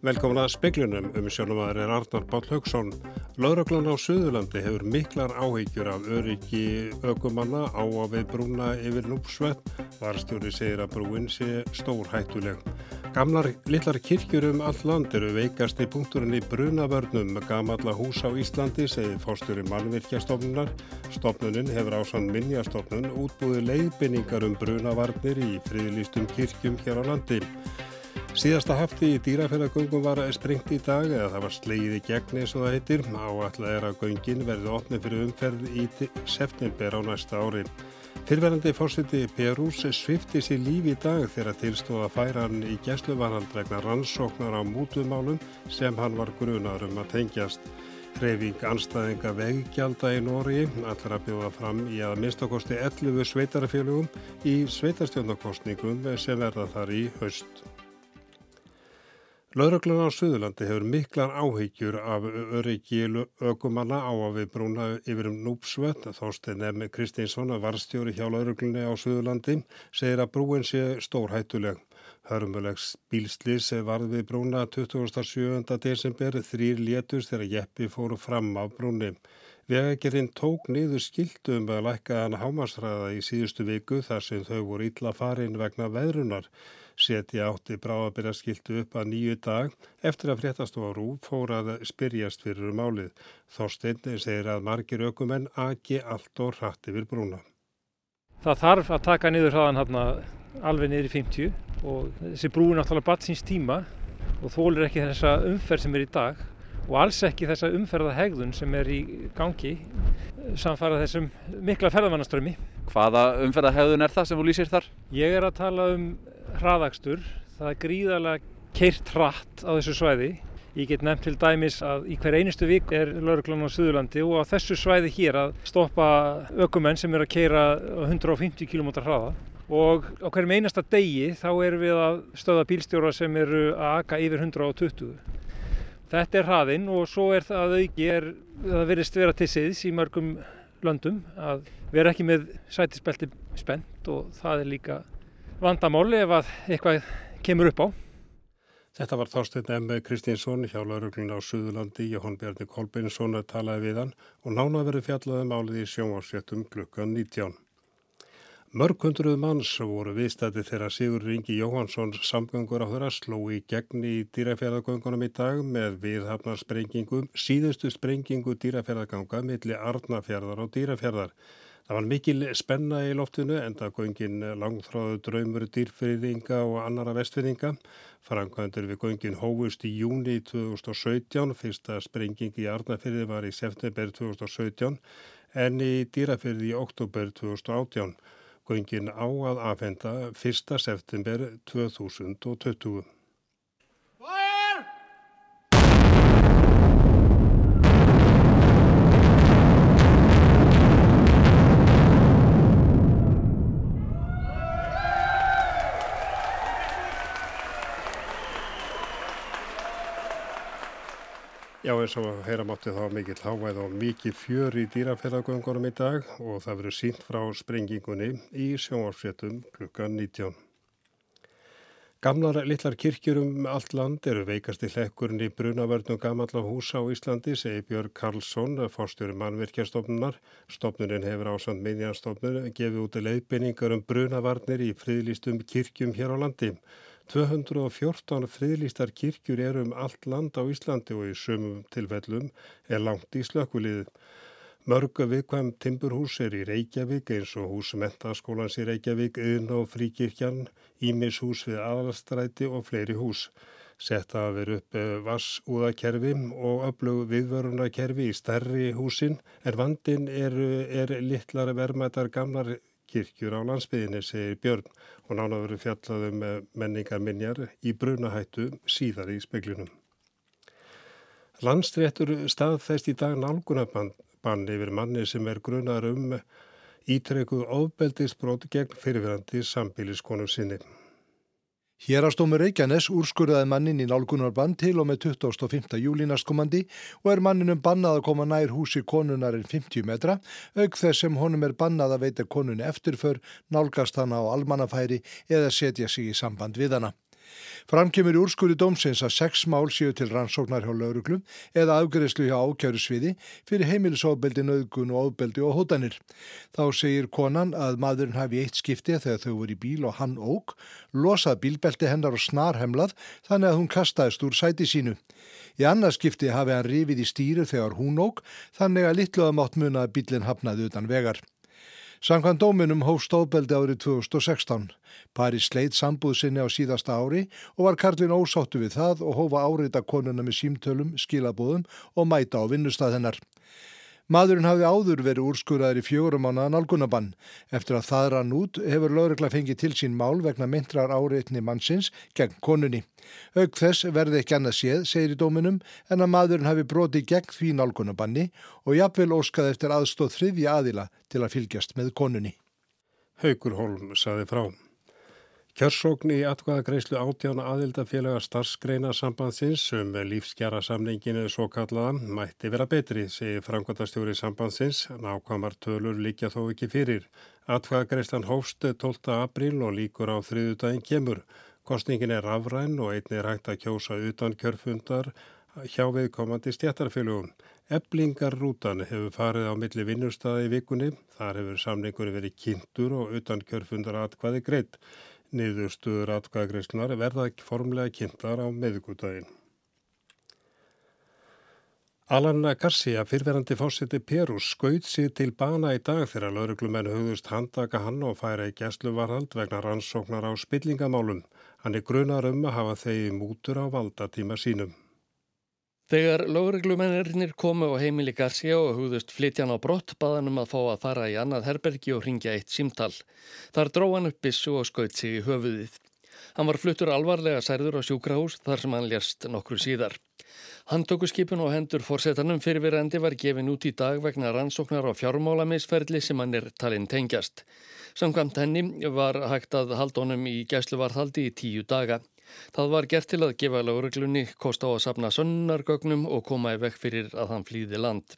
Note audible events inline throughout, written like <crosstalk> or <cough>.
Velkomin að speklunum um sjónumæður er Arnar Bál Haugsson. Lauraglan á Suðurlandi hefur miklar áhegjur af öryggi ökumanna á að við brúna yfir núpsvett. Varstjóri segir að brúin sé stór hættuleg. Gamlar litlar kirkjur um all land eru veikast í punkturinn í brunavörnum gamalla hús á Íslandi, segir fórstjóri mannvirkjastofnunar. Stofnunin hefur ásann minnjastofnun útbúið leiðbynningar um brunavarnir í friðlýstum kirkjum hér á landi. Síðasta hafti í dýrafélagöngum var springt í dag eða það var sleið í gegni eins og það heitir. Áallega er að göngin verði opnið fyrir umferð í september á næsta ári. Fyrverandi fórsiti Perús svifti sér líf í dag þegar tilstóða færa hann í gæsluvarhald vegna rannsóknar á mútumálum sem hann var grunar um að tengjast. Hreyfing anstæðinga veggjálta í Nóri allar að bjóða fram í að minnstakosti 11 sveitarfélugum í sveitarstjórnarkostningum sem verða þar í haust. Lauröglan á Suðurlandi hefur miklar áhyggjur af öryggi ökumanna á að við brúna yfir um núpsvött. Þóstein M. Kristinsson, varstjóri hjá Lauröglunni á Suðurlandi, segir að brúin sé stórhættuleg. Hörmulegs bílslis varð við brúna 27. desember, þrýr létust þegar jeppi fóru fram á brúni. Vegagerinn tók niður skildum að lækka hann hámasræða í síðustu viku þar sem þau voru illa farin vegna veðrunar setja átti bráðabirjarskiltu upp að nýju dag eftir að fréttastofa Rúf fór að spyrjast fyrir um álið. Þorstein segir að margir ökumenn aki allt og hratt yfir brúna. Það þarf að taka niður hraðan hérna alveg niður í 50 og þessi brú er náttúrulega batsins tíma og þólir ekki þessa umferð sem er í dag og alls ekki þessa umferðahegðun sem er í gangi samfara þessum mikla ferðamannaströmi. Hvaða umferðahegðun er það sem þú lýsir þar? Ég er að tala um hraðakstur. Það er gríðarlega keirt hratt á þessu svæði. Ég get nefnt til dæmis að í hver einustu vik er lauruglan á Suðurlandi og á þessu svæði hér að stoppa ökumenn sem er að keira 150 km hraða og á hverjum einasta degi þá erum við að stöða bílstjóra sem eru að aka yfir 120. Þetta er hraðinn og svo er það að auki er það verist vera til siðs í mörgum löndum að vera ekki með sætisbelti spennt og það er líka vandamáli ef að eitthvað kemur upp á. Þetta var Þorstein M. Kristinsson hjá lauruglun á Suðurlandi, Jóhann Bjarni Kolbeinsson talaði við hann og nána verið fjallaði um málið í sjónvarsjöttum klukkan 19. Mörgundruð manns voru viðstætti þegar Sigur Ringi Jóhansson samgöngur á þeirra sló í gegn í dýrafjörðagöngunum í dag með viðhafnarsprengingum, síðustu sprengingu dýrafjörðaganga millir Arnafjörðar og dýrafjörðar. Það var mikil spenna í loftinu enda göngin langþráðu draumur dýrfyrðinga og annara vestfyrðinga. Frankvæntur við göngin hófust í júni 2017, fyrsta sprenging í Arnafyrði var í september 2017 en í dýrafyrði í oktober 2018. Göngin á að afhenda 1. september 2020. Já eins og heyra mátti þá mikill hávæð og mikið fjör í dýrafélagöngunum í dag og það verður sínt frá sprengingunni í sjónvarsfjöldum klukkan 19. Gamlar litlar kirkjur um allt land eru veikast í hlekkurinn í brunavörnum gamalla húsa á Íslandi, segi Björg Karlsson, fórstjóri mannvirkjastofnunar. Stofnunin hefur ásand minjanstofnun gefið út leiðbynningar um brunavarnir í friðlýstum kirkjum hér á landi. 214 friðlýstar kirkjur eru um allt land á Íslandi og í sömum tilfellum er langt í slökkviliðið. Mörgu viðkvæm timburhús er í Reykjavík eins og hús mentaskólans í Reykjavík, yðn og fríkirkjan, Ímishús við aðalstræti og fleiri hús. Setta að vera upp eh, vassúðakerfi og öflug viðvörunarkerfi í stærri húsin en vandin er, er litlar vermaðar gamlar kirkjur á landsbyðinni, segir Björn og nána verið fjallaðu með um menningar minjar í brunahættu síðar í speklunum. Landstréttur staðfæst í dag nálgunabann yfir manni sem er grunar um ítrekuð ofbeldisbrót gegn fyrirverandi sambíliskonu sinni. Hérastómur Reykjanes úrskurðaði mannin í nálgunarbann til og með 25. júli næstkomandi og er manninum bannað að koma nær húsi konunar en 50 metra, auk þess sem honum er bannað að veita konun eftirför, nálgast hana á almannafæri eða setja sig í samband við hana. Framkemur í úrskurði dómsins að sex mál séu til rannsóknar hjá lauruglum eða afgreðslu hjá ákjæru sviði fyrir heimilisofbeldi, nöðgun og ofbeldi og hótanir. Þá segir konan að maðurinn hafi eitt skipti þegar þau voru í bíl og hann óg, losað bílbelti hennar og snarhemlað þannig að hún kastaðist úr sæti sínu. Í annars skipti hafi hann rifið í stýru þegar hún óg þannig að litluðamátt muna að bílinn hafnaði utan vegar. Samkvæm dóminum hófst ofbeldi árið 2016. Paris sleit sambúð sinni á síðasta ári og var Karlin ósáttu við það og hófa árita konuna með símtölum, skilabóðum og mæta á vinnustað hennar. Maðurinn hafði áður verið úrskurðaður í fjögurum ánaðan algunabann. Eftir að það rann út hefur lögregla fengið til sín mál vegna myndrar áreitni mannsins gegn konunni. Aug þess verði ekki annað séð, segir í dóminum, en að maðurinn hafi broti gegn því nálgunabanni og jafnvel óskað eftir aðstóð þriðja aðila til að fylgjast með konunni. Haugur Holm saði frá. Kjörsókn í atkvæðagreyslu átjána aðildafélaga starfsgreina sambandsins um lífsgjara samninginu svo kallaða mætti vera betri, segir framkvæmtastjóri sambandsins, nákvæmar tölur líkja þó ekki fyrir. Atkvæðagreyslan hófst 12. april og líkur á þriðudaginn kemur. Kostningin er afræn og einni er hægt að kjósa utan kjörfundar hjá viðkomandi stjættarfélugum. Eblingarrútan hefur farið á milli vinnustæði í vikunni, þar hefur samningur verið kynntur og utan kjörfundar atkvæði greitt. Niðurstuður atkvæðagreyslunar verða ekki formlega kynntar á meðgútaðin. Alan Garcia, fyrverandi fósiti Perús, skauð sér til bana í dag þegar lauruglumenn hugðust handaka hann og færa í gæsluvarhald vegna rannsóknar á spillingamálum. Hann er grunar um að hafa þegi mútur á valdatíma sínum. Þegar lögreglumennirinnir komu á heimili Garcia og hugðust flytjan á brott baðanum að fá að fara í annað herbergi og ringja eitt símtal. Þar dró hann upp bissu og skaut sig í höfuðið. Hann var fluttur alvarlega særður á sjúkrahús þar sem hann lérst nokkru síðar. Handtökuskipun og hendur fórsetanum fyrirverandi var gefin út í dag vegna rannsóknar á fjármálamisferðli sem hann er talinn tengjast. Samkvæmt henni var hægt að halda honum í gæsluvarðhaldi í tíu daga. Það var gert til að gefa lauruglunni kost á að sapna sönnargögnum og koma í vekk fyrir að hann flýði land.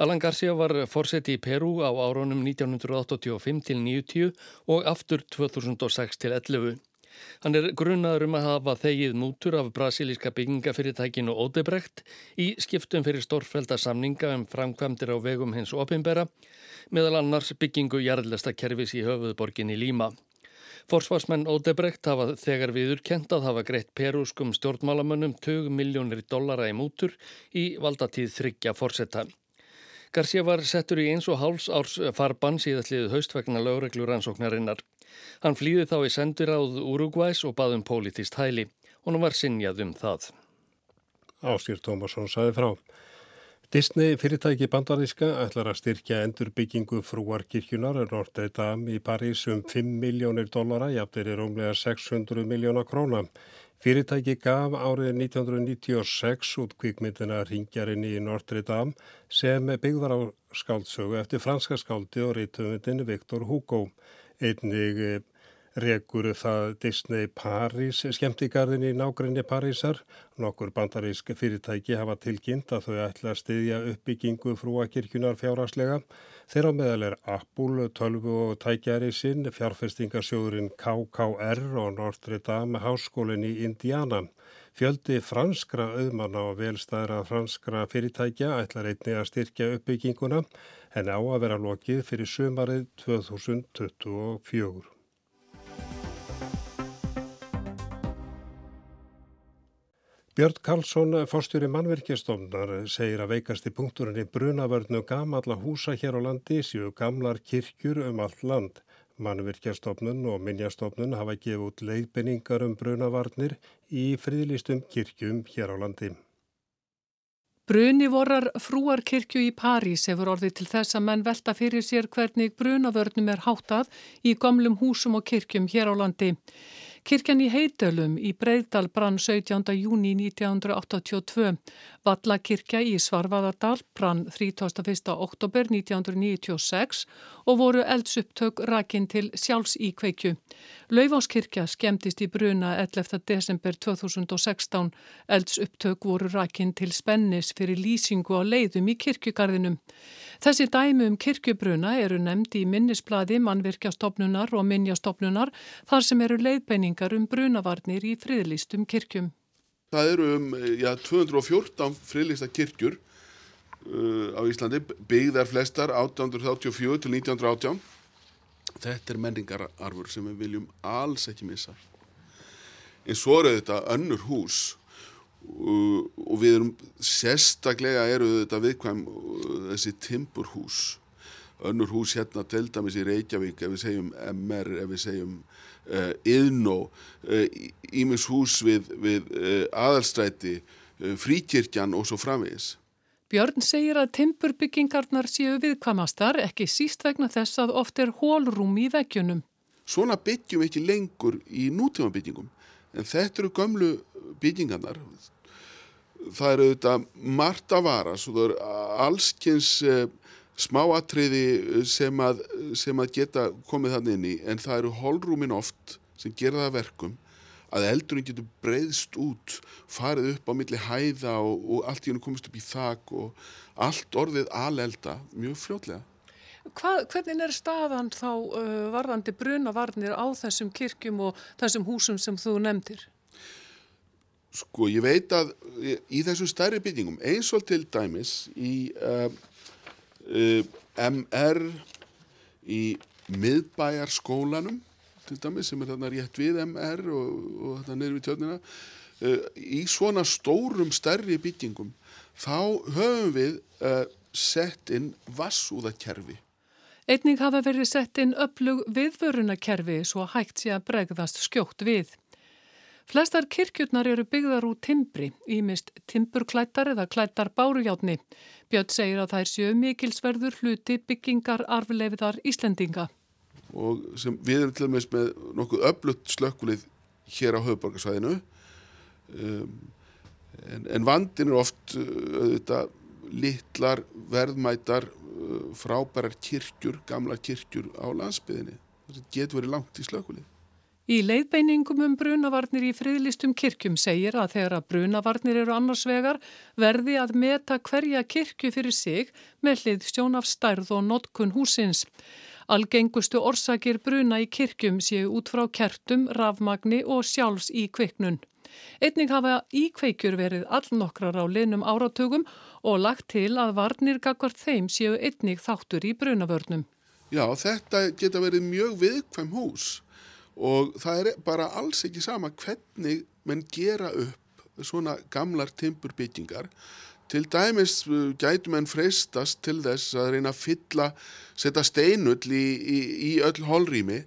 Alan Garcia var fórseti í Peru á árunum 1985 til 90 og aftur 2006 til 11. Hann er grunnaður um að hafa þegið mútur af brasilíska byggingafyrirtækinu Odebrecht í skiptum fyrir stórfældarsamninga um framkvæmdir á vegum hins opimbera, meðal annars byggingu jarðlesta kervis í höfuðborginni Líma. Forsvarsmenn Odebrecht hafa þegar viður kent að hafa greitt perúskum stjórnmálamönnum 20 miljónir dollara í mútur í valdatíð þryggja fórsetta. Garcia var settur í eins og háls árs farbann síðastliðið haustvegna lögreglur ansóknarinnar. Hann flýði þá í sendiráð Uruguays og baðum pólitist hæli. Hún var sinjað um það. Áskýr Tómasson saði frá. Disney fyrirtæki bandaríska ætlar að styrkja endurbyggingu frúarkirkjunar Notre Dame í París um 5 miljónir dollara, jafnir er umlega 600 miljóna króna. Fyrirtæki gaf árið 1996 út kvikmyndina Ringjarinn í Notre Dame sem byggðar á skáldsögu eftir franska skáldi og rítumundin Viktor Hugo. Einnig rekur það Disney Paris skemmtigarðin í nágrinni Parísar. Nokkur bandarísk fyrirtæki hafa tilkynnt að þau ætla að styðja uppbyggingu frúakirkjunar fjárhagslega. Þeirra meðal er Apple, tölvu og tækjari sinn, fjárfestingasjóðurinn KKR og Notre Dame háskólinn í Indiana. Fjöldi franskra auðmanna og velstæðra franskra fyrirtækja ætlar einni að styrkja uppbygginguna en á að vera lokið fyrir sömarið 2024. Björn Karlsson, fórstjóri mannverkjastofnar, segir að veikasti punkturinn í brunavörnu gamalla húsa hér á landi séu gamlar kirkjur um allt land. Mannverkjastofnun og minnjastofnun hafa gefið út leiðbenningar um brunavarnir í friðlistum kirkjum hér á landi. Bruni vorar frúarkirkju í París hefur orðið til þess að menn velta fyrir sér hvernig brunavörnum er háttað í gamlum húsum og kirkjum hér á landi. Kirkjan í Heidölum í Breiðdal brann 17. júni 1982. Vallakirkja í Svarvaðardal brann 31. oktober 1996 og voru eldsupptök rakinn til sjálfsíkveikju. Laufáskirkja skemmtist í bruna 11. desember 2016. Eldsupptök voru rakinn til spennis fyrir lýsingu á leiðum í kirkjugarðinum. Þessi dæmi um kirkjubruna eru nefndi í minnisbladi mannvirkjastofnunar og minnjastofnunar þar sem eru leiðbenning leiðbeiningar um brunavarnir í friðlistum kirkjum. Það eru um ja, 214 friðlista kirkjur uh, á Íslandi, byggðar flestar 1834 til 1918. Þetta er menningararfur sem við viljum alls ekki missa. En svo eru þetta önnur hús uh, og við erum sérstaklega eru þetta viðkvæm uh, þessi timburhús. Önnur hús hérna til dæmis í Reykjavík ef við segjum MR, ef við segjum uh, Iðnó, Ímis hús við, við aðalstræti, fríkirkjan og svo framvegis. Björn segir að timburbyggingarnar séu viðkvamastar ekki síst vegna þess að oft er hólrúm í veggjunum. Svona byggjum ekki lengur í nútíma byggingum en þetta eru gömlu byggingarnar. Það eru þetta margt að vara svo það eru allskynns eh, smáatriði sem að, sem að geta komið þannig inn í en það eru hólrúmin oft sem gera það verkum að eldurinn getur breyðst út, farið upp á milli hæða og, og allt í hennu komist upp í þak og allt orðið alelda mjög fljótlega. Hvað, hvernig er staðan þá uh, varðandi brunavarnir á þessum kirkjum og þessum húsum sem þú nefndir? Sko ég veit að í þessum stærri byggingum eins og til dæmis í uh, uh, MR í miðbæjarskólanum til dæmis sem er þarna rétt við MR og, og þarna neyru við tjörnina uh, í svona stórum stærri byggingum þá höfum við uh, sett inn vassúðakerfi Einning hafa verið sett inn öflug viðvörunakerfi svo hægt sé að bregðast skjótt við. Flestar kirkjurnar eru byggðar úr timbri, ímist timburklættar eða klættar bárujátni. Björn segir að er sjö mikilsverður hluti byggingar arfleifiðar Íslendinga. Og sem við erum til dæmis með nokkuð öflutt slökkulið hér á höfuborgarsvæðinu um, en, en vandin er oft uh, auðvitað litlar verðmætar uh, frábærar kirkjur, gamla kirkjur á landsbyðinni það getur verið langt í slökkulið Í leiðbeiningum um brunavarnir í friðlistum kirkjum segir að þegar að brunavarnir eru annars vegar verði að meta hverja kirkju fyrir sig með hlið stjón af stærð og notkun húsins. Algengustu orsakir bruna í kirkjum séu út frá kertum, rafmagni og sjálfs í kviknun. Einning hafa íkveikjur verið allnokkrar á liðnum áratugum og lagt til að varnir gagvart þeim séu einnig þáttur í brunavörnum. Já, þetta geta verið mjög viðkvæm hús og það er bara alls ekki sama hvernig menn gera upp svona gamlar timburbyggingar Til dæmis uh, gætum enn freistast til þess að reyna að fylla, setja steinull í, í, í öll holrými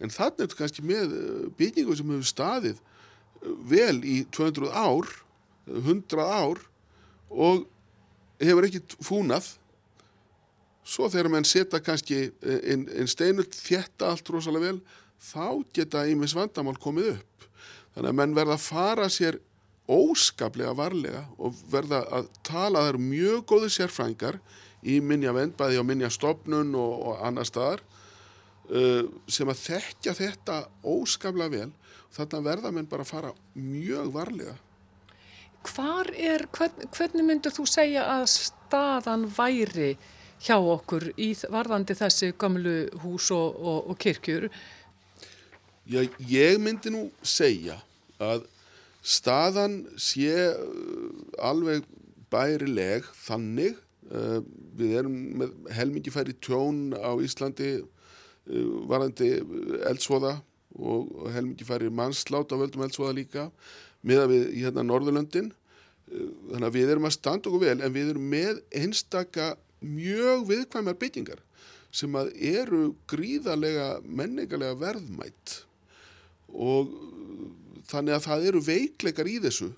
en þannig er þetta kannski með uh, byggingu sem hefur staðið uh, vel í 200 ár, 100 ár og hefur ekkit fúnað. Svo þegar mann setja kannski einn steinull þjætta allt rosalega vel, þá geta ímis vandamál komið upp. Þannig að mann verða að fara sér óskaplega varlega og verða að tala, það eru mjög góði sérfrængar í minja vend, bæði á minja stopnun og, og annar staðar uh, sem að þekkja þetta óskaplega vel þannig að verða menn bara að fara mjög varlega. Hvar er, hvern, hvernig myndur þú segja að staðan væri hjá okkur í varðandi þessi gamlu hús og, og, og kirkjur? Já, ég myndi nú segja að Staðan sé uh, alveg bærileg þannig, uh, við erum með helmingi færi tjón á Íslandi uh, varandi eldsvoða og helmingi færi mannslátt á völdum eldsvoða líka, með að við í hérna Norðurlöndin, þannig að við erum að standa okkur vel en við erum með einstaka mjög viðkvæmar byggingar sem að eru gríðarlega menningarlega verðmætt og þannig að það eru veikleikar í þessu.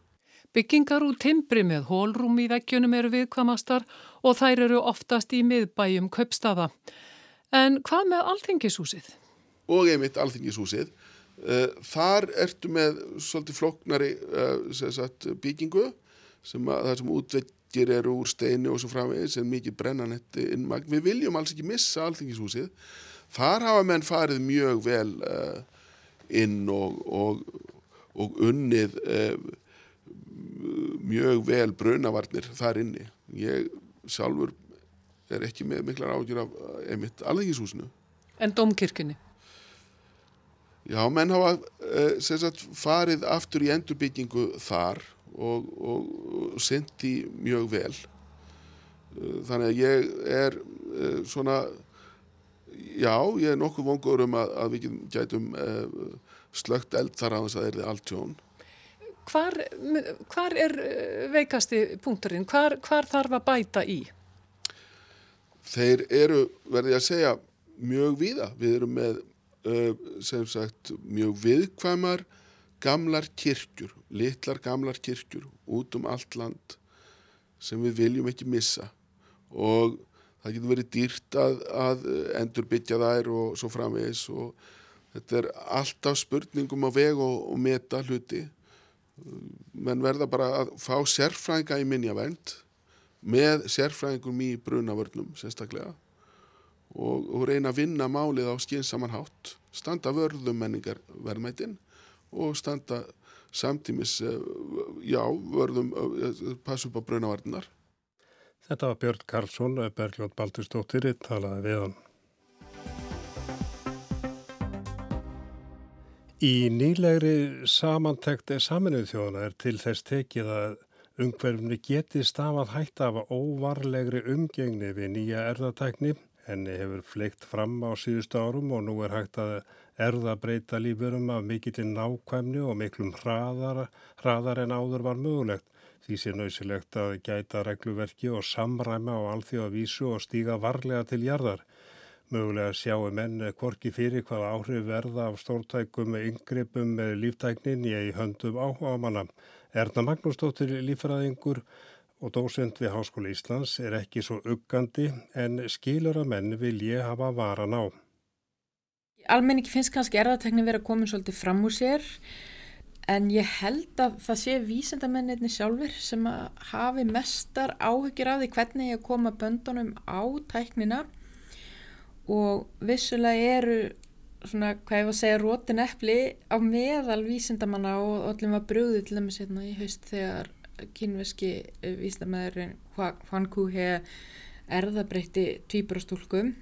Byggingar úr timbri með hólrúm í veggjunum eru viðkvamastar og þær eru oftast í miðbæjum köpstaða. En hvað með alþingishúsið? Og einmitt alþingishúsið. Eh, þar ertu með svolítið floknari eh, sagt, byggingu sem að það sem útveggir eru úr steinu og svo framvegis en mikið brennanett innmagn. Við viljum alls ekki missa alþingishúsið. Þar hafa menn farið mjög vel eh, inn og, og og unnið eh, mjög vel brunavarnir þar inni. Ég sjálfur er ekki með miklar ágjur af einmitt alþengishúsinu. En domkirkjunni? Já, menn hafa uh, sagt, farið aftur í endurbyggingu þar og, og, syndi mjög vel. Uh, þannig að ég er uh, svona, já, ég er nokkuð vongur um að, að við gætum slögt eld þar að þess að það er allt tjón. Hvar, hvar er veikasti punkturinn? Hvar, hvar þarf að bæta í? Þeir eru, verði að segja, mjög víða. Við erum með uh, sem sagt mjög viðkvæmar gamlar kirkjur, litlar gamlar kirkjur út um allt land sem við viljum ekki missa og það getur verið dýrt að, að endur byggja þær og svo framvegis og þetta er alltaf spurningum á veg og, og meta hluti menn verða bara að fá sérfræðinga í minjavernd með sérfræðingum í brunavörnum sérstaklega og, og reyna að vinna málið á skynsamanhátt, standa vörðum menningar verðmættin og standa samtímis, eh, já, vörðum, eh, passa upp á brunavarnar. Þetta var Björn Karlsson, Bergljótt Baldurstóttir, talaði við hann. Í nýlegri samantekt saminuð þjóðana er til þess tekið að umhverfni geti stafað hægt af óvarlegri umgengni við nýja erðatækni Henni hefur fleikt fram á síðustu árum og nú er hægt að erða breyta lífurum af mikillin nákvæmni og miklum hraðar, hraðar en áður var mögulegt. Því sé nöysilegt að gæta regluverki og samræma á alþjóðavísu og stíga varlega til jarðar. Mögulega sjáu menn korki fyrir hvaða áhrif verða af stórtækum yngreipum með líftæknin í höndum áhuga manna. Erna Magnúsdóttir lífræðingur og dósend við Háskóla Íslands er ekki svo uggandi en skilur að menn vil ég hafa varan á. Almenningi finnst kannski erðatekni verið að koma svolítið fram úr sér en ég held að það sé vísendamennirni sjálfur sem að hafi mestar áhugir af því hvernig ég koma böndunum á tæknina og vissulega eru svona, hvað ég var að segja, rótin eppli á meðal vísendamanna og öllum var brúðið til dæmis hérna í haust þegar kynveski víslamæðurinn Juan Kuhe erðabreyti tvíbrastúlkum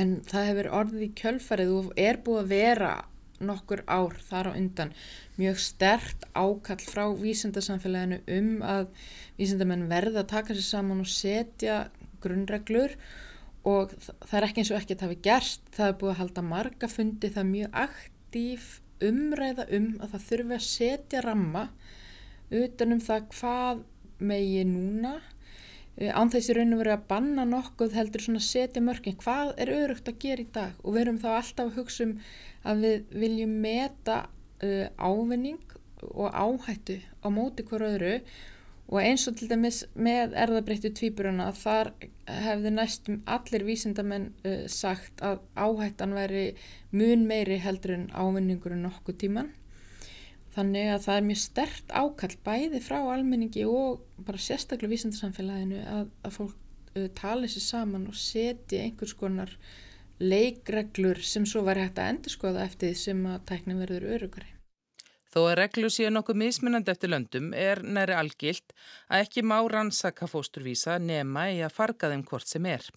en það hefur orðið í kjölfarið og er búið að vera nokkur ár þar á undan mjög stert ákall frá vísendasamfélaginu um að vísendamenn verða að taka sér saman og setja grunnreglur og það er ekki eins og það hefur gerst. Það er búið að halda marga fundi það er mjög aktíf umræða um að það þurfi að setja ramma utanum það hvað megi núna. Eh, án þessi raun og verið að banna nokkuð heldur svona setja mörgin hvað er örugt að gera í dag? Og við erum þá alltaf að hugsa um að við viljum meta uh, ávinning og áhættu á móti hver öðru. og eins og til dæmis með erðabreyttu tvíburuna þar hefði næstum allir vísindamenn uh, sagt að áhættan væri mun meiri heldur en ávinningur en nokkuð tíman Þannig að það er mjög stert ákall bæði frá almenningi og bara sérstaklega vísindarsamfélaginu að, að fólk uh, tali sér saman og setja einhvers konar leikreglur sem svo var hægt að endurskoða eftir því sem að tækna verður örugari. Þó að reglu séu nokkuð mismunandi eftir löndum er næri algilt að ekki má rannsaka fósturvísa nema í að farga þeim hvort sem er.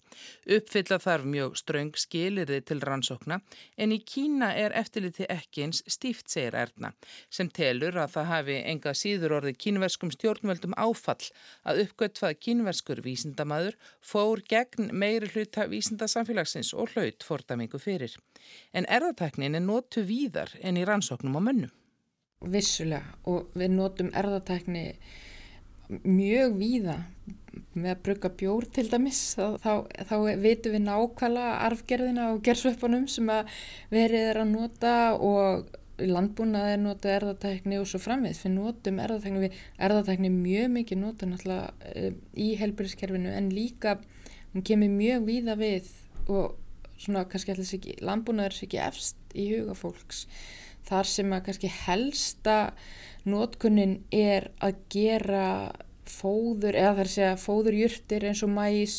Uppfylla þarf mjög ströng skilirði til rannsókna en í Kína er eftirliti ekki eins stíft segir erna sem telur að það hafi enga síður orði kínverskum stjórnvöldum áfall að uppgötfað kínverskur vísindamadur fór gegn meiri hluta vísindasamfélagsins og hlaut fórdamingu fyrir. En erðateknin er nótu víðar en í rannsóknum á mönnum vissulega og við notum erðatækni mjög víða með að bruka bjór til dæmis þá, þá, þá veitum við nákvæmlega arfgerðina og gerðsvöpunum sem að verið er að nota og landbúnað er nota erðatækni og svo framvið við notum erðatækni við erðatækni mjög mikið nota náttúrulega eh, í helbæriskerfinu en líka hún kemur mjög víða við og svona kannski alltaf landbúnaður er ekki efst í huga fólks þar sem að kannski helsta nótkunnin er að gera fóður eða þar sé að fóðurjurtir eins og mæs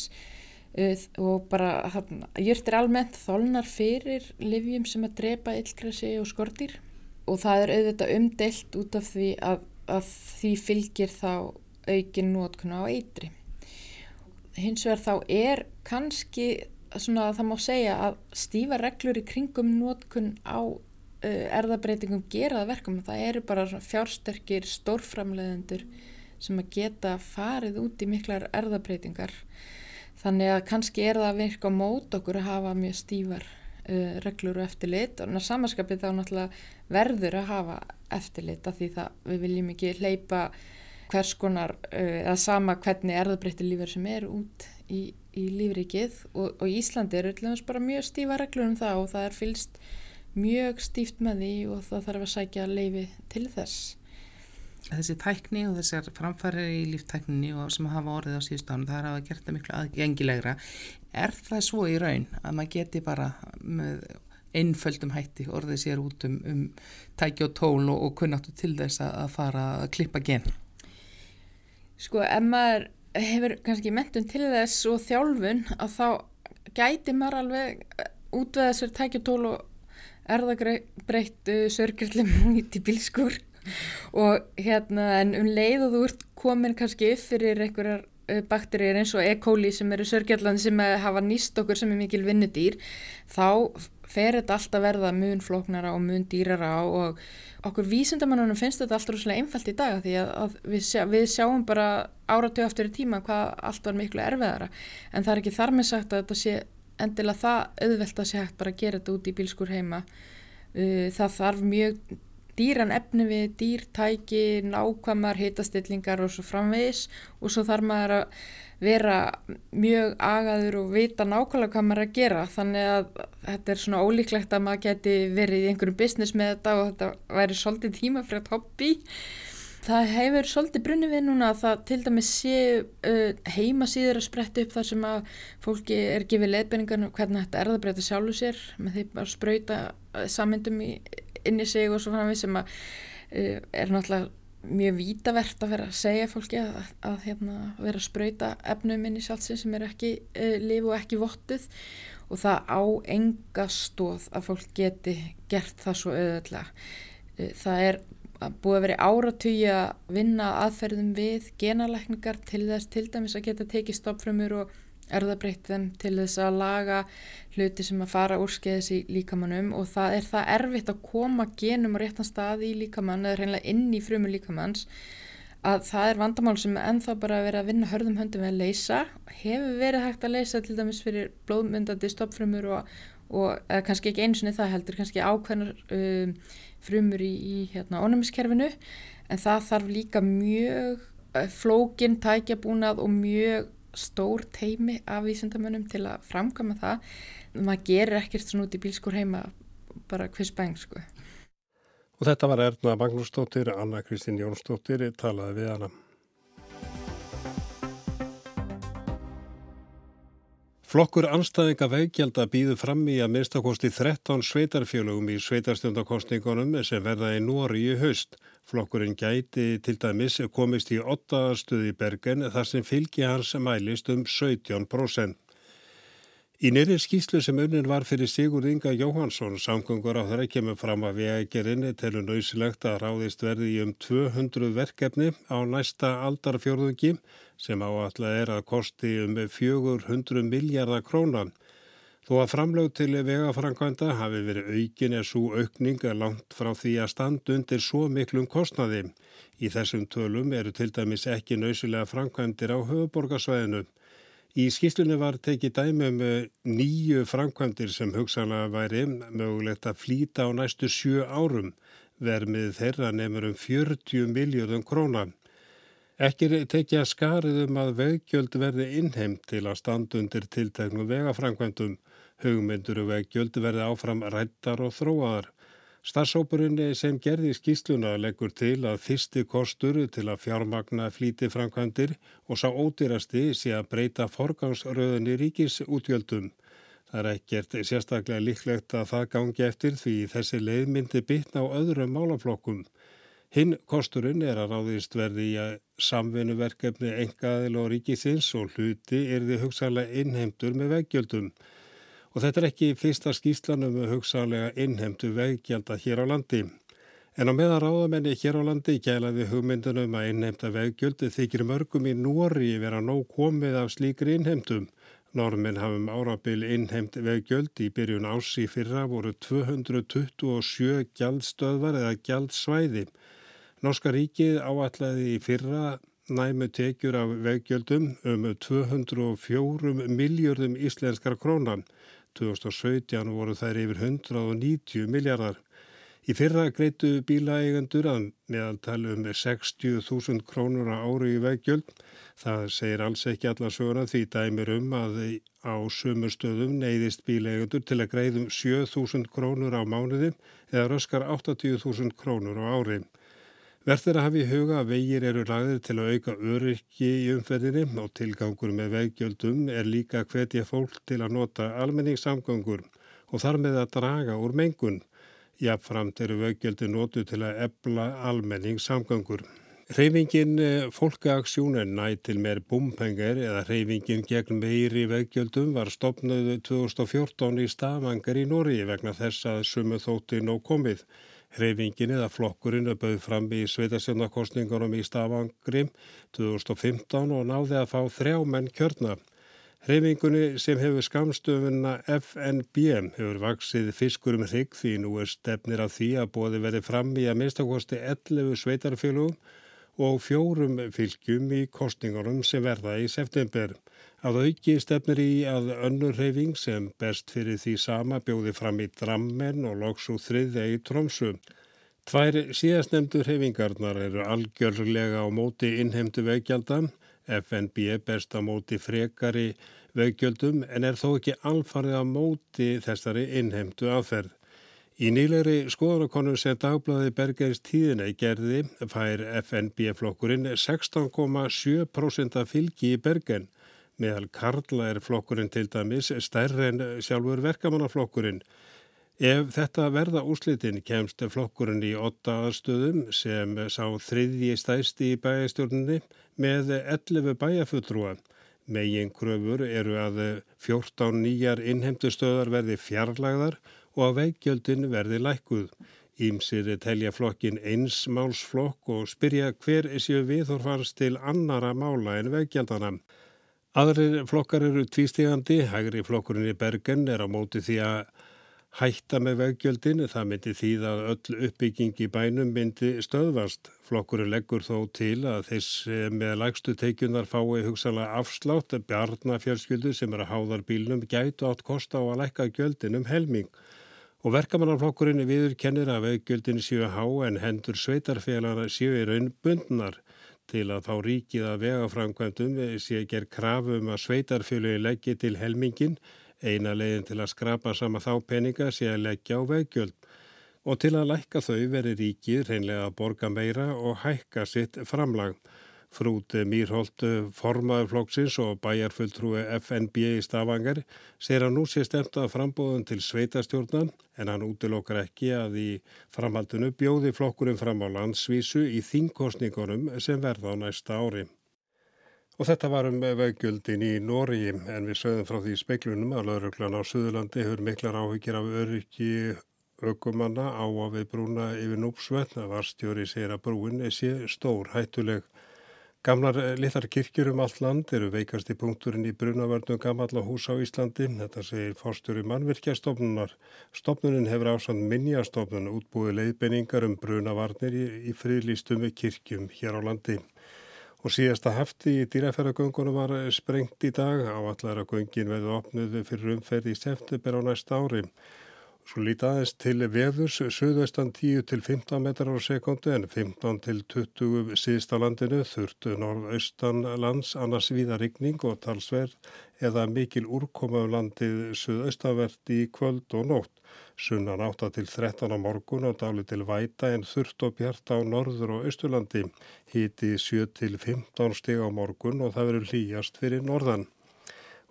uh, og bara jurtir almennt þólnar fyrir livjum sem að drepa illgrassi og skortir og það er auðvitað umdelt út af því að, að því fylgir þá aukin nótkunna á eitri. Hins vegar þá er kannski svona að það má segja að stífa reglur í kringum nótkun á erðabreitingum gera það verkum. Það eru bara fjársterkir stórframleðendur sem að geta farið út í miklar erðabreitingar. Þannig að kannski er það að virka mót okkur að hafa mjög stífar uh, reglur og eftirlit og samanskapið þá náttúrulega verður að hafa eftirlit af því það við viljum ekki hleypa hvers konar uh, eða sama hvernig erðabreyti lífur sem er út í, í lífrikið og, og Íslandi er öllum bara mjög stífa reglur um það og það er fylst mjög stíft með því og það þarf að sækja leifi til þess. Þessi tækni og þessar framfærir í líftækninni og sem hafa orðið á síðust ánum það er að gera þetta miklu aðgengilegra. Er það svo í raun að maður geti bara með einföldum hætti orðið sér út um, um tæki og tól og, og kunnáttu til þess að fara að klippa gen? Sko, ef maður hefur kannski mentun til þess og þjálfun að þá gæti maður alveg útveða sér tæki og tól og erðagreitt sörgjörlum <laughs> í bílskur og hérna en um leið og þú ert komin kannski fyrir einhverjar eh, bakterýr eins og E. coli sem eru sörgjallandi sem hafa nýst okkur sem er mikil vinnudýr þá fer þetta alltaf verða mun flóknara og mun dýrara og okkur vísindamannunum finnst þetta alltaf rúslega einfalt í dag því að, að við, sjá, við sjáum bara áratögu aftur í tíma hvað allt var miklu erfiðara en það er ekki þar með sagt að þetta sé endilega það auðvelt að sé hægt bara að gera þetta út í bílskur heima. Uh, það þarf mjög dýran efni við dýrtæki, nákvæmar, hitastillingar og svo framvegis. Og svo þarf maður að vera mjög agaður og vita nákvæmlega hvað maður að gera. Þannig að þetta er svona ólíklegt að maður geti verið í einhverjum business með þetta og þetta væri svolítið tímafrætt hobby. Það hefur svolítið brunni við núna að það til dæmis sé uh, heimasýður að spretta upp þar sem að fólki er gefið leðbenningar um hvernig þetta er það breyta sjálfu sér með því að spröyta sammyndum í inn í sig og svo framvið sem að uh, er náttúrulega mjög vítavert að vera að segja fólki að, að, að hérna, vera að spröyta efnum inn í sjálfsins sem er ekki uh, liv og ekki vottuð og það á enga stóð að fólk geti gert það svo auðvöldlega. Uh, það er búið að vera áratugja að vinna aðferðum við genalækningar til þess til dæmis að geta tekið stoppfrömmur og erðabreytt þeim til þess að laga hluti sem að fara úrskeiðis í líkamannum og það er það erfitt að koma genum á réttan stað í líkamann eða reynilega inn í frumu líkamanns að það er vandamál sem ennþá bara verið að vinna hörðum höndum við að leysa. Hefur verið hægt að leysa til dæmis fyrir blóðmyndandi stoppfrumur og, og kannski ekki eins og það heldur kannski ákveðnar um, frumur í, í hérna, ónumiskerfinu en það þarf líka mjög uh, flókin tækjabúnað og mjög stór teimi af vísindamönnum til að framkama það. Maður gerir ekkert svona út í bílskur heima bara hvers bæng sko. Og þetta var Erna Magnúsdóttir Anna Kristín Jónsdóttir talaði við hana Flokkur anstæðinga veikjald að býðu fram í að minnstakosti 13 sveitarfjölugum í sveitarstjöndarkostningunum sem verða í Nóri í haust. Flokkurinn gæti til dæmis komist í 8 stuði Bergen þar sem fylgi hans mælist um 17%. Í nýri skýslu sem unnin var fyrir Sigur Inga Jóhansson samgöngur á þeirra kemur fram að vegagerinn telur nöysilegt að ráðist verði í um 200 verkefni á næsta aldarfjörðugi sem áallega er að kosti um 400 miljardar krónan. Þó að framlög til vegafrankvænda hafi verið aukin er svo aukninga langt frá því að standa undir svo miklum kostnaði. Í þessum tölum eru til dæmis ekki nöysilega frankvændir á höfuborgarsvæðinu. Í skýslunni var tekið dæmi um eh, nýju framkvæmdir sem hugsanlega væri mögulegt að flýta á næstu sjö árum. Vermið þeirra nefnur um 40 miljóðum króna. Ekki tekið að skarið um að veggjöld verði innheimt til að standa undir tilteknum vegaframkvæmdum. Hugmyndur og veggjöld verði áfram rættar og þróaðar. Starfsópurinn sem gerði skýsluna leggur til að fyrsti kostur til að fjármagna flíti framkvæmdir og sá ódýrasti sé að breyta forgangsröðinni ríkis útgjöldum. Það er ekkert sérstaklega líklegt að það gangi eftir því þessi leið myndi bytna á öðrum málaflokkum. Hinn kosturinn er að ráðist verði í að samvenuverkefni engaðil og ríkisins og hluti er því hugsaðlega innheimtur með veggjöldum. Og þetta er ekki fyrsta skýslanum hugsaðlega innhemtu veggjanda hér á landi. En á meðan ráðamenni hér á landi gælaði hugmyndunum að innhemta veggjöldi þykir mörgum í Nóri vera nóg komið af slíkri innhemtum. Normin hafum árabil innheimt veggjöld í byrjun ási fyrra voru 227 gjaldstöðvar eða gjaldsvæði. Norska ríkið áallæði í fyrra næmu tekjur af veggjöldum um 204 miljardum íslenskar krónan. 2017 voru þær yfir 190 miljardar. Í fyrra greitu bílaeigendur að meðaltali um 60.000 krónur á ári í veggjöld. Það segir alls ekki alla söguna því dæmir um að á sumu stöðum neyðist bílaeigendur til að greiðum 7.000 krónur á mánuði eða röskar 80.000 krónur á ári. Verður að hafa í huga að vegir eru lagðir til að auka öryrki í umferðinni og tilgangur með veggjöldum er líka hvetja fólk til að nota almenningssamgangur og þar með að draga úr mengun. Jáfnframt eru veggjaldi nótu til að ebla almenningssamgangur. Hreyfingin eh, fólkaaksjón er nætt til meir búmpengar eða hreyfingin gegn meiri veggjöldum var stopnaðu 2014 í Stavanger í Nóri vegna þess að sumu þótti nóg komið. Hreyfingin eða flokkurinn bauð fram í sveitasjónakostningunum í Stavangrim 2015 og náði að fá þrjá menn kjörna. Hreyfingunni sem hefur skamstöfunna FNB hefur vaksið fiskur um hrygg því nú er stefnir af því að bóði verið fram í að minnstakosti 11 sveitarfélugum og fjórum fylgjum í kostningunum sem verða í september. Að auki stefnir í að önnur hreyfing sem best fyrir því sama bjóði fram í Drammen og loks úr þriðja í Tromsu. Tvær síðastnemdu hreyfingarnar eru algjörlega á móti innheimtu veikjaldan FNB best á móti frekari veggjöldum en er þó ekki alfarið á móti þessari innheimtu aðferð. Í nýlegri skoðanakonum sem dagblaði Bergeris tíðina í gerði fær FNB-flokkurinn 16,7% fylgi í Bergen. Meðal Karla er flokkurinn til dæmis stærre en sjálfur verkamannaflokkurinn. Ef þetta verða úslitin kemst flokkurinn í åtta aðstöðum sem sá þriðji stæsti í bæjastjórnunni með 11 bæjafullrúa. Megin kröfur eru að 14 nýjar innheimtustöðar verði fjarlagðar og að veikjöldin verði lækuð. Ímsir telja flokkin einsmálsflokk og spyrja hver séu viðhorfars til annara mála en veikjöldana. Aðrir flokkar eru tvístígandi, hægri flokkurinn í Bergen er á móti því að hætta með veggjöldin, það myndi þýða að öll uppbygging í bænum myndi stöðvast. Flokkurinn leggur þó til að þess með lægstu teikjunar fái hugsalega afslátt bjarnafjörskjöldu sem er að háðar bílnum gætu átt kosta á að lækka gjöldin um helming. Og verkamannarflokkurinn viður kennir að veggjöldin séu há en hendur sveitarfélagana séu í raun bundnar til að þá ríkið að vegaframkvæmdum sé ger krafum að sveitarfélagi leggji til helmingin Eina leiðin til að skrapa sama þá peninga sé að leggja á veggjöld og til að lækka þau veri ríkið reynlega að borga meira og hækka sitt framlag. Frút Mýrholt formaður flóksins og bæjarfulltrúi FNB í Stavanger sér að nú sé stemt að frambóðun til sveitastjórnan en hann útilokkar ekki að í framhaldinu bjóði flokkurinn fram á landsvísu í þingkostningunum sem verða á næsta ári. Og þetta var um veggjöldin í Nóri en við sögðum frá því speiklunum að lauruglan á Suðurlandi hefur miklar áhyggjir af öryggi aukumanna á að við brúna yfir núpsvetna. Varstjóri segir að brúin sé stór hættuleg. Gamlar litar kirkjur um allt land eru veikast í punkturinn í brunavörnum gamalla hús á Íslandi. Þetta segir fórstjóri mannvirkjastofnunar. Stofnunin hefur ásand minnjastofnun útbúið leiðbenningar um brunavarnir í, í friðlýstum kirkjum hér á landi. Og síðasta hefti í dýraferðagöngunum var sprengt í dag á allar að göngin veðu opnuð fyrir umferð í september á næsta ári. Svo líti aðeins til veðurs, söðvestan 10 til 15 metrar á sekundu en 15 til 20 síðst á landinu, þurftu norðaustan lands, annars viða rigning og talsverð eða mikil úrkoma um landið söðaustavert í kvöld og nótt. Sunnan 8 til 13 á morgun og dáli til væta en þurft og bjart á norður og austurlandi. Híti 7 til 15 stig á morgun og það verður hlýjast fyrir norðan.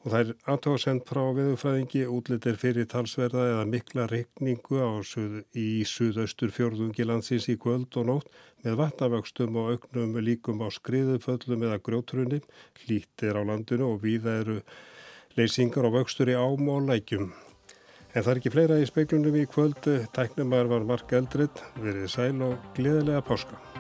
Og það er antóðsend frá viðufræðingi útlitir fyrir talsverða eða mikla regningu suð, í suðaustur fjörðungi landsins í kvöld og nótt með vatnavöxtum og auknum líkum á skriðuföllum eða grjótrunni, hlítir á landinu og víða eru leysingar og vöxtur í ám og lækjum. En það er ekki fleira í speiklunum í kvöld, tæknumar var Mark Eldred, verið sæl og gleðilega páska.